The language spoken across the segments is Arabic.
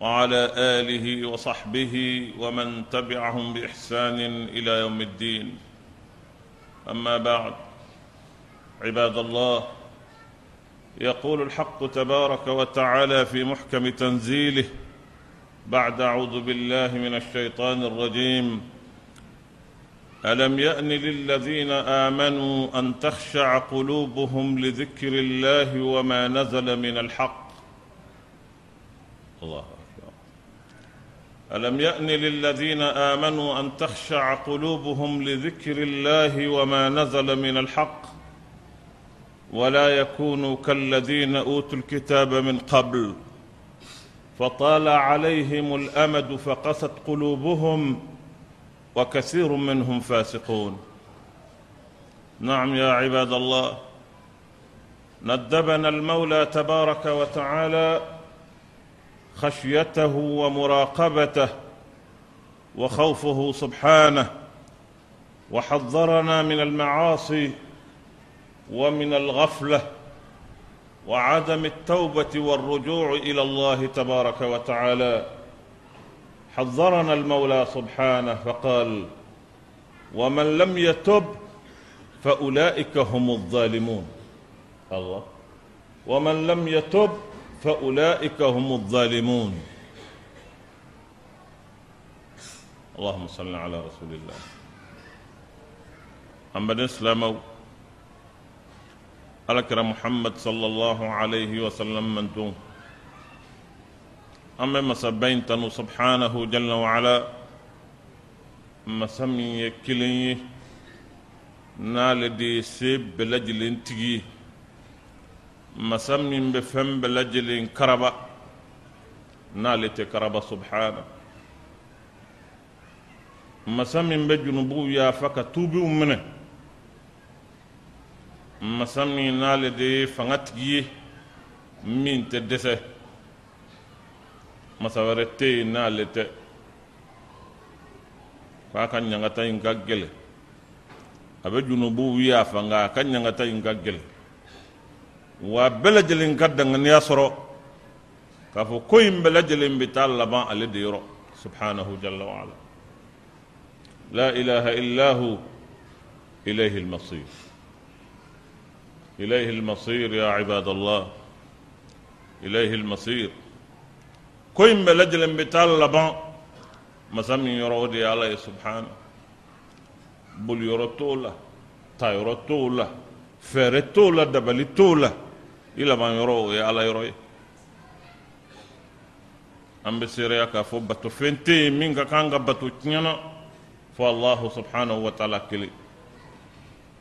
وعلى آله وصحبه ومن تبعهم بإحسان إلى يوم الدين. أما بعد عباد الله يقول الحق تبارك وتعالى في محكم تنزيله بعد أعوذ بالله من الشيطان الرجيم ألم يأن للذين آمنوا أن تخشع قلوبهم لذكر الله وما نزل من الحق؟ الله أكبر. ألم يأن للذين آمنوا أن تخشع قلوبهم لذكر الله وما نزل من الحق ولا يكونوا كالذين أوتوا الكتاب من قبل فطال عليهم الأمد فقست قلوبهم وكثير منهم فاسقون. نعم يا عباد الله ندبنا المولى تبارك وتعالى خشيته ومراقبته وخوفه سبحانه وحذرنا من المعاصي ومن الغفلة وعدم التوبة والرجوع إلى الله تبارك وتعالى. حذرنا المولى سبحانه فقال ومن لم يتب فأولئك هم الظالمون. الله. ومن لم يتب فأولئك هم الظالمون. اللهم صل على رسول الله. محمد اسلام. الكر محمد صلى الله عليه وسلم من دون. أما ما سبينتن سبحانه جل وعلا ما سمي كلين نالدي سب لجل انتجيه masa min be fɛn bɛɛ lajɛlen karaba. N'ale tɛ karaba subhana masa min bɛ junubuw yafa ka tuubiw minɛ masa min n'ale de ye fanga tigi ye min tɛ dɛsɛ masa wɛrɛ tɛ yen n'ale tɛ k'a ka ɲangata in ka gɛlɛ a bɛ junubuw yafa nka a ka ɲangata in ka gɛlɛ wa bɛɛ lajɛlen ka danganiya sɔrɔ k'a fɔ ko in bɛɛ lajɛlen bɛ taa laban ale de yɔrɔ subhanahu jalla wa ala. La ilaha illahu ilayhi al-masir. إليه المصير يا عباد الله إليه المصير كوين بلجل بتال لبان مسامي يرودي عليه سبحانه بول يرطولا تا يرطولا فرطولا دبلتولا إلى ما يرو يا الله يروي أم بسيريا كفو باتو فنتي مين كانغا باتو تنينا فالله سبحانه وتعالى كلي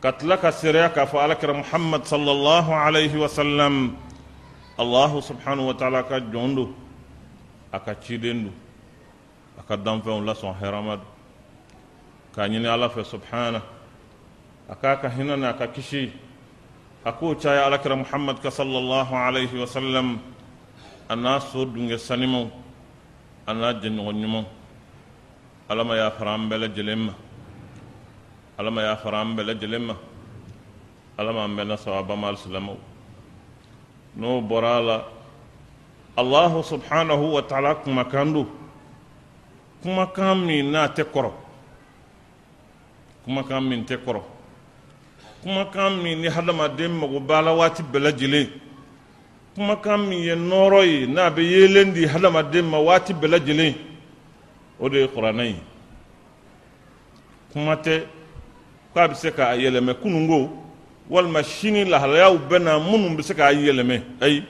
katlaka siriya k'a fɔ alakira muhammad sallallahu alaihi wa sallam allahu subhanahu wa ta'ala ka jɔn do a ka ciden do a ka danfɛnw lasɔn hɛrama do k'a ɲini ala fɛ subhana a k'a ka hinɛ ni a ka kisi a k'o caya alakira muhammad ka sallallahu alaihi wa sallam a n'a so dunge sanimaw a n'a jɛɲɔgɔn ɲumanw ala ma yafara an bɛɛ lajɛlen ala ma y'a fara an bɛɛ lajɛlen ma ala ma an bɛɛ na sababa ma alisilamɛw n'o bɔra a la allahu subhanahu wa ta'ala kumakan do kumakan min n'a tɛ kɔrɔ kumakan min tɛ kɔrɔ kumakan min ni hadamaden mago b'a la waati bɛɛ lajɛlen. Kumakan min ye nɔɔrɔ ye n'a bɛ yeelen di hadamaden ma waati bɛɛ lajɛlen. O de ye kuranɛ ye. Kuma tɛ k'a bɛ se k'a yɛlɛmɛ kunungo walima sini lahalayaw bɛ na minnu bɛ se k'a yɛlɛmɛ. Ayi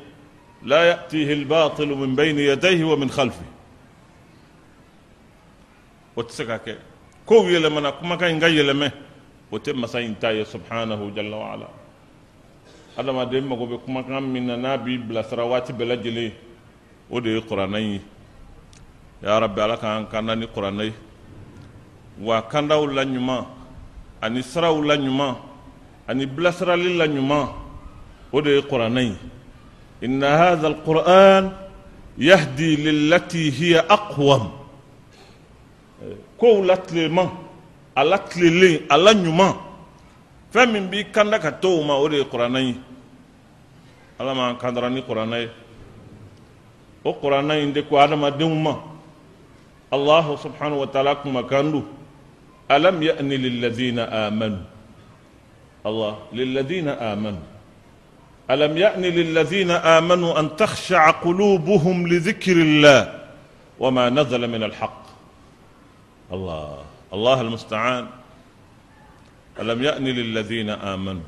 la yatihi albatilu min bayni yadayhi wa min khalfi. O tɛ se ka kɛ. Kow yɛlɛmana kumakan in ka yɛlɛmɛ وتم سين تاي سبحانه جل وعلا. هذا ما دم مكو بكم كان من النبي بلا ثروات بلا جلي. ودي قراني. يا رب لك ان كانني قراني. وكان داو لا نيما أني سراو لا نيما أني بلا سرا لي لا نيما ودي قراني. إن هذا القرآن يهدي للتي هي أقوم. قولت لمن a la tilelen a la ɲuman fɛn min b'i kanda ka to o ma o de ye kuranɛ ye ala m'an kandara ni kuranɛ ye o qur'ana inde ko adamadenw ma allahu subhanahu wa taala kuma kandu alam yani lilladina amanu الله للذين آمنوا ألم يأن للذين آمنوا أن تخشع قلوبهم لذكر الله وما نزل من الحق الله الله المستعان. ألم يأن للذين آمنوا؟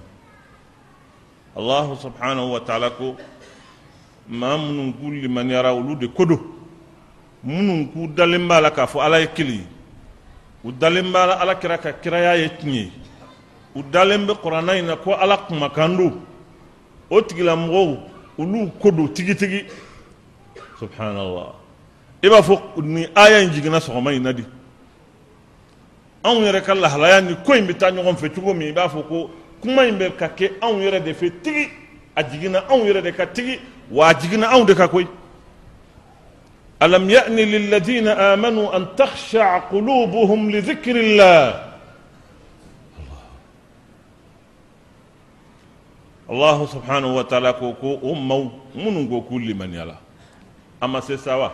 الله سبحانه وتعالى ما من كل من يرى ولود كدو. من كل دلم بالك فعلى يكلي. ودلم بالك على كراك كرايا يتني. u dalen bɛ kuranna in na ko ala kumakan do o tigilamɔgɔw olu ko do tigitigi subhanallah i b'a fɔ ni aya in jiginna sɔgɔma in na di anw yɛrɛ ka lahalaya ni ko in bɛ taa ɲɔgɔn fɛ cogo min i b'a fɔ ko kuma in bɛ ka kɛ anw yɛrɛ de fɛ tigi a jiginna anw yɛrɛ de ka tigi wa a jiginna anw de ka koyi ألم يأن للذين آمنوا أن تخشع قلوبهم لذكر الله allahu subhanahu wa taala ko ko o maw minnu ko k'u limaniyala a se sa wa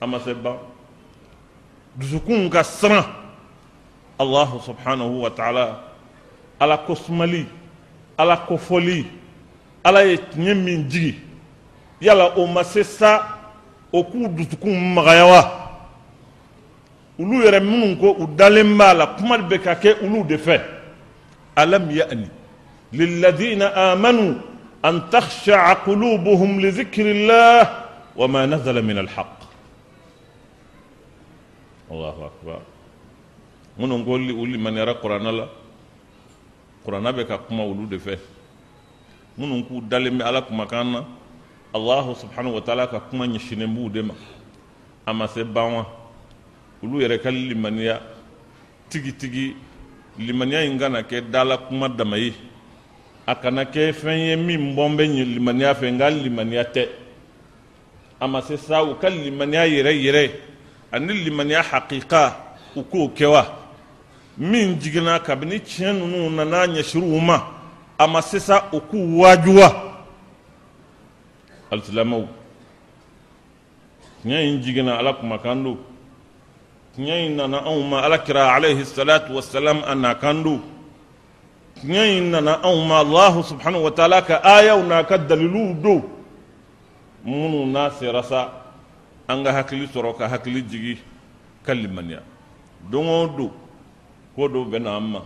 a ma se ban dusukun ka siran الله سبحانه وتعالى على كسمالي على كفولي على يتنين من جي يلا أما سيسا أكو دوتكو مغيوا أولو يرمونكو أدالي مالا كمال بكاكي أولو دفع ألم يأني للذين آمنوا أن تخشع قلوبهم لذكر الله وما نزل من الحق الله أكبر minnu ko u limaniyara kuranna la kuranna bɛ ka kuma olu de fɛ minnu k'u dalen bɛ ala kumakan na allahu subhanahu wa taala ka kuma ɲɛsinnen b'u de ma. A ma se ban wa olu yɛrɛ ka limaniya tigitigi limaniya in kana kɛ dala kuma dama ye. A kana kɛ fɛn ye min bɔ n bɛ limaniya fɛ nka limaniya tɛ a ma se sa u ka limaniya yɛrɛ yɛrɛ ani limaniya hakika u k'o kɛ wa min jiginna kabini tiɲɛ ninnu nana ɲɛsiri u ma a ma se sa u. K'u waaju alisilamaw tiɲɛ in jiginna ala kumakan don tiɲɛ in nana anw ma alakira alayhi salatu wasalam a na kan don tiɲɛ in nana anw ma allahu subhanahu wa taala ka ayaw n'a ka daliluw do minnu n'a sera sa an ka hakili sɔrɔ ka hakili jigi. Ka limaniya don o don ko dɔ bɛ na an ma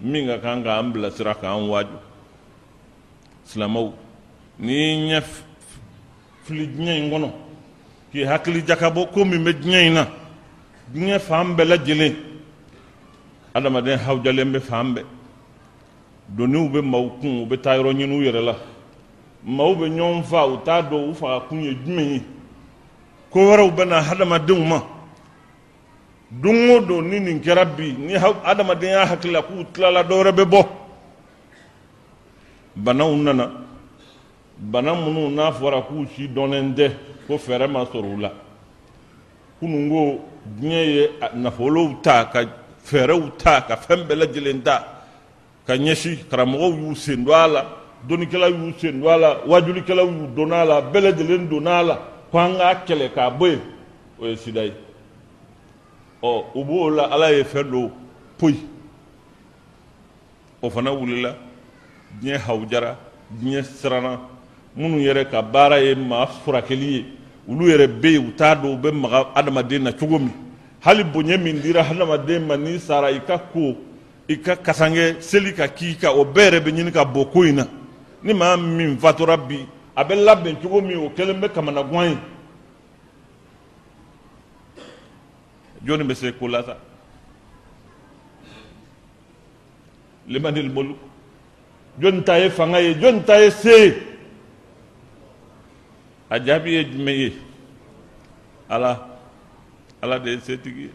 min ka kan k'an bilasira k'an waaju silamɛw n'i ɲɛ fili diɲɛ in kɔnɔ k'i hakili jakabɔ ko min bɛ diɲɛ in na. Diɲɛ fan bɛɛ lajɛlen adamaden hawujalen bɛ fan bɛɛ doniw bɛ maaw kun u bɛ taa yɔrɔ ɲini u yɛrɛ la. Maaw bɛ ɲɔgɔn fa u t'a dɔn u faga kun ye jumɛn ye ko wɛrɛw bɛ na hadamadenw ma don o don ni nin kɛra bi. Ni adamaden y'a hakili k'u tilala dɔ wɛrɛ bɛ bɔ. Banaw nana. Bana minnu n'a fɔra k'u si dɔnnen tɛ ko fɛɛrɛ ma sɔrɔ u la. Kunun ko diɲɛ ye nafolow ta ka fɛɛrɛw ta ka fɛn bɛɛ lajɛlen ta. Ka ɲɛsi karamɔgɔw y'u sen don a la. Dɔnnikɛlaw y'u sen don a la. Wajulikɛlaw y'u don a la. Bɛɛ lajɛlen don a la. Ko an k'a kɛlɛ k'a bɔ yen. O ye sida ye ɔ b'o la ala ye fɛn dɔ poyi. O fana wulila diɲɛ hawujara diɲɛ siranna. Minnu yɛrɛ ka baara ye maa furakɛli ye olu yɛrɛ bɛ yen u t'a dɔn u bɛ maga adamaden na cogo min. Hali bonya min dira adamaden ma n'i sara i ka ko i ka kasange seli ka k'i kan o bɛɛ yɛrɛ bɛ ɲini ka bɔ ko in na. Ni maa min fatura bi a bɛ labɛn cogo min o kɛlen bɛ kamana gan ye jɔnni bɛ se ko la sa limanil mulk jɔnni ta ye fanga ye jɔnni ta ye se ye a jaabi ye. Jumɛn ye ala ala de ye setigi ye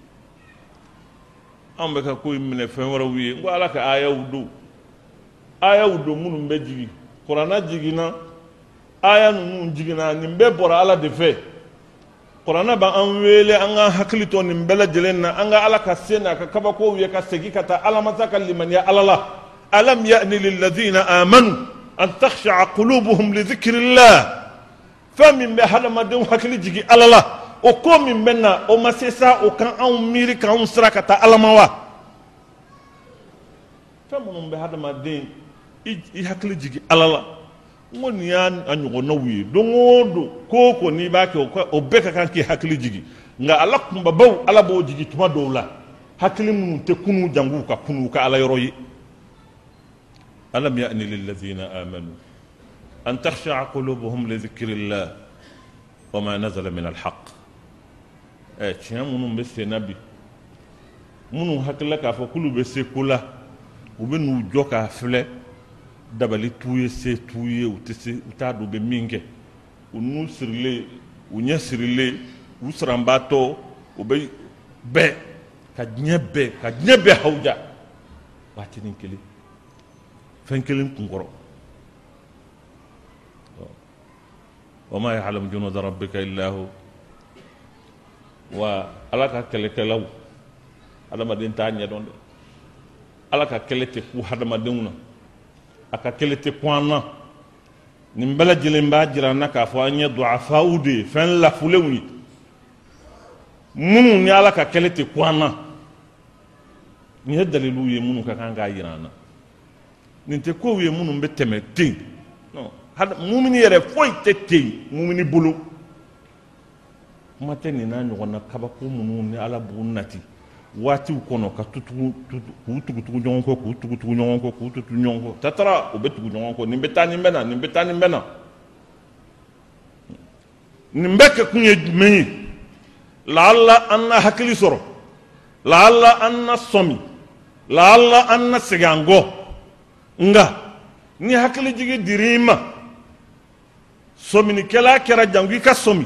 an bɛ ka ko in minɛ fɛn wɛrɛw ye n ko ala ka ayaw don ayaw don minnu bɛ jigin kuranna jiginna aya ninnu jiginna nin bɛɛ bɔra ala de fɛ kuranna b'an wele an ka hakili to nin bɛɛ lajɛlen na an ka ala ka se n'a ka kabakow ye ka segin ka taa ala masa ka limaniya ala la alam ya'ni lilladhina amanu an takhsha'a qulubuhum li dhikrillah fɛn min bɛ hadamadenw hakili jigi ala la o ko min bɛ na o ma se sa o kan anw miiri k'anw sira ka taa ala ma wa fɛn minnu bɛ hadamaden i hakili jigi ala la n ko nin y'a ɲɔgɔnnaw ye don o don ko o ko n'i b'a kɛ o bɛɛ ka kan k'i hakili jigi nka ala kunbabaw ala b'o jigi tuma dɔw la hakili minnu tɛ kunu jangu ka kunu ka ala yɔrɔ ye alam ya'ni lillazina amanu an takhsha'a qulubuhum li dhikrillah wa ma nazala min alhaq ɛ tiɲɛ minnu bɛ senna bi minnu hakilila k'a fɔ k'olu bɛ se ko la u bɛ n'u jɔ k'a filɛ dabali t'u ye se t'u ye u tɛ se u t'a dɔn u bɛ min kɛ u n'u sirilen u ɲɛ sirilen u siranbaatɔ u bɛ bɛɛ ka diɲɛ bɛɛ ka diɲɛ bɛɛ hawuja waatinin kelen fɛn kelen kunkɔrɔ ma ya'lamu junuda rabbika illa hu wa ala ka kɛlɛkɛlaw adamaden t'a ɲɛdɔn dɛ ala ka kɛlɛ tɛ ku hadamadenw na a ka kele tɛ kun an na nin bɛɛ lajɛlen b'a jira an na k'a fɔ an ye du'afaw de ye fɛn lafulenw ye minnu ni ala ka kɛlɛ tɛ kun an na nin ye daliluw ye minnu ka kan k'a jira an na nin tɛ kow ye minnu bɛ tɛmɛ ten mumuni yɛrɛ foyi tɛ ten mumini bolo. Kuma tɛ nin n'a ɲɔgɔnna kabako minnu ni ala b'u nati waatiw kɔnɔ ka k'u tugutugu ɲɔgɔn kɔ k'u tugutugu ɲɔgɔn kɔ k'u tutu ɲɔgɔn kɔ tatara u bɛ tugu ɲɔgɔn kɔ nin bɛ taa nin bɛ na nin bɛ taa nin bɛ na nin bɛɛ kɛ kun ye jumɛn ye laala an na hakili sɔrɔ laala an na sɔmi an na segin an kɔ nka ni hakili jigi dir'i ma sɔminikɛla kɛra jango i ka sɔmi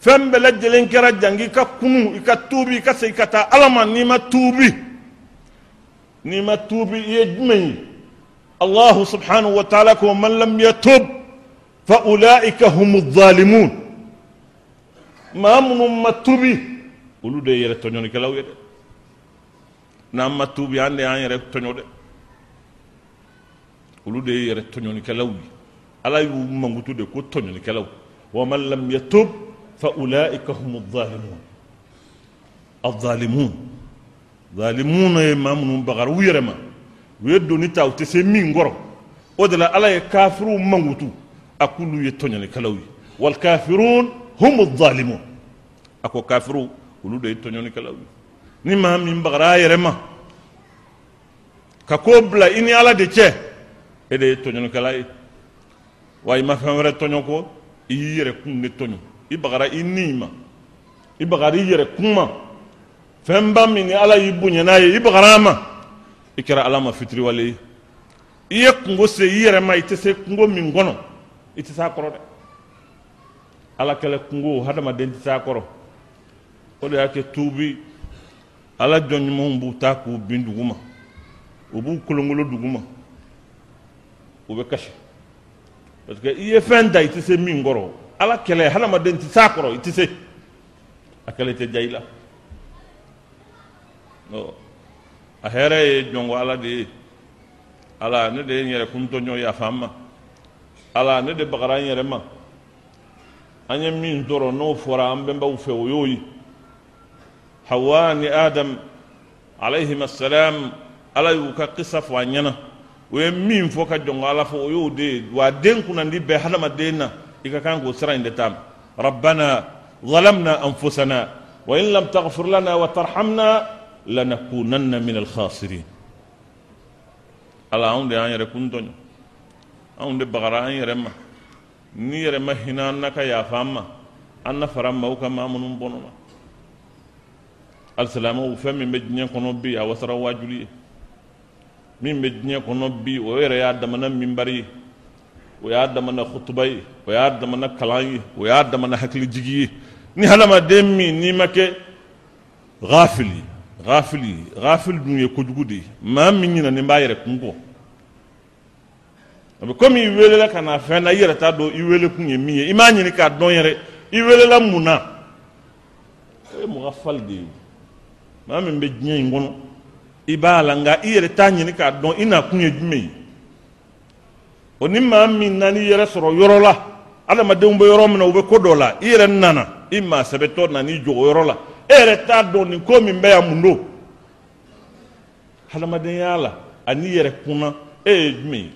fɛn bɛɛ lajɛlen kɛra jango i ka kunu i ka tuubi i ka segin ka taa ala ma n'i ma tuubi n'i ma tuubi i ye jumɛn ye allahu subhanahu wa taala ko man lam yatub fa ulaika humu zalimun maa minnu ma tuubi olu de ye yɛrɛ tɔɲɔnikɛlaw ye dɛ n'an ma tuubi an de y'an yɛrɛ tɔɲɔ dɛ olu de yɛrɛ tɔɲɔnikɛlaw ye ala y'u mankutu de ko tɔɲɔnikɛlaw wa man lam yatub فأولئك هم الظالمون. الظالمون. ظالمون يا إمام بغر ويرما. ويدو نتا وتسمين غرب ودلا على كافر موتو أقول يتونا كلوي والكافرون هم الظالمون. أكو كافر ولو دي يتونا كلوي نما من بغر ايرما ككوبلا إني على دي تشي إذا يتونا كلوي واي ما فهم رتونا كو. يركون نتونا i fɛn bagara i ni ma i bagara i yɛrɛ kun ma fɛnba min ni ala y'i bonya n'a ye i bagara a ma i kɛra ala ma fitiriwale ye i ye kungo se i yɛrɛ ma i tɛ se kungo min kɔnɔ i tɛ se a kɔrɔ dɛ ala kɛlɛ kungo hadamaden tɛ se a kɔrɔ o de y'a kɛ tuubi ala jɔn ɲumanw b'u ta k'u bin dugu ma u b'u kolongolo dugu ma u bɛ kasi parce que i ye fɛn da i tɛ se min kɔrɔ ala kɛlɛ hadamaden tɛ se a kɔrɔ i tɛ se a kɛlɛ tɛ i la a hɛrɛ ye jɔnko ala de ye ala ne de ye n yɛrɛ kuntɔɲɔ yafa ma ala ne de bagara n yɛrɛ ma. An ye min sɔrɔ n'o fɔra an bɛnbaw fɛ o y'o ye hawa ni adam alayhima assalam ala y'u ka kisa fɔ a ɲɛna ye min fɔ ka jɔnko ala fɔ o y'o de ye wa den kunnandi bɛɛ hadamaden na k'o sira in de taama rabbana ظلمنا أنفسنا وإن لم تغفر لنا وترحمنا لنكونن من الخاسرين ala anw de y'an yɛrɛ kun tɔɲɔ anw de bagara an yɛrɛ ma ni yɛrɛ ma hinɛ an na ka yafa an ma an na fara maaw ka maa minnu bɔnɔ ma alisilamɛw fɛn min bɛ diɲɛ kɔnɔ bi a wasara waajuli ye min bɛ diɲɛ kɔnɔ bi o yɛrɛ y'a damana minbari ye o y'a damana khutuba ye o y'a damana kalan ye o y'a damana hakilijigi ye ni hadamaden min n'i ma kɛ ghafili ghafili ghafili dun ye kojugu de ye maa min ɲinɛnen b'a yɛrɛ kun kɔ a bɛ komi i welela ka na fɛn na i yɛrɛ t'a dɔn i wele kun ye min ye i m'a ɲini k'a dɔn yɛrɛ i welela mun na o ye mɔgɔ fali de ye maa min bɛ diɲɛ in kɔnɔ i b'a la nka i yɛrɛ t'a ɲini k'a dɔn i na kun ye jumɛn ye o ni maa min na n'i yɛrɛ sɔrɔ yɔrɔ la adamadenw bɛ yɔrɔ min na u bɛ ko dɔ la i yɛrɛ nana i maa sɛbɛtɔ nana i jogo yɔrɔ la. E yɛrɛ t'a dɔn nin ko min bɛ yan mun don hadamadenya la ani yɛrɛ kunna e ye jumɛn ye?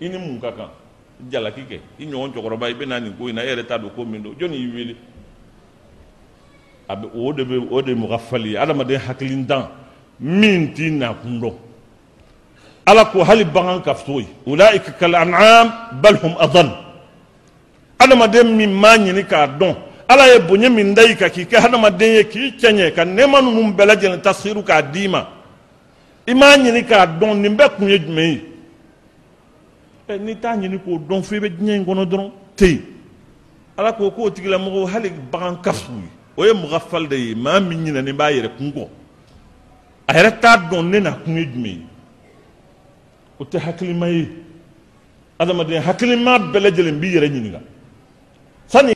I ni mun ka kan? Jalaki kɛ. I ɲɔgɔn cɛkɔrɔba i bɛ na nin ko in na e yɛrɛ t'a dɔn ko min don jɔnni y'i wele? A bɛ o de bɛ o de ye mɔgɔ fali ye. Adamaden hakilitan min t'i nakun dɔn. Ala ko hali bagan ka fito ye ulaika kal an'am bal hum adal adamaden min m'a ɲini k'a dɔn ala ye bonya min da i kan k'i kɛ hadamaden ye k'i cɛɲɛ ka nɛɛma ninnu bɛɛ lajɛlen tasiru k'a d'i ma i m'a ɲini k'a dɔn nin bɛɛ kun ye jumɛn ye ɛ n'i t'a ɲini k'o dɔn fo i bɛ diɲɛ in kɔnɔ dɔrɔn ten ala ko k'o tigilamɔgɔ hali bagan ka f'u ye o ye mɔgɔ fali de ye maa min ɲinɛnen b'a yɛrɛ kun kɔ a yɛrɛ t'a dɔn ne na kun ye jumɛn ye o tɛ hakilima ye adamaden hakilima bɛɛ lajɛlen b'i yɛrɛ ɲininka sani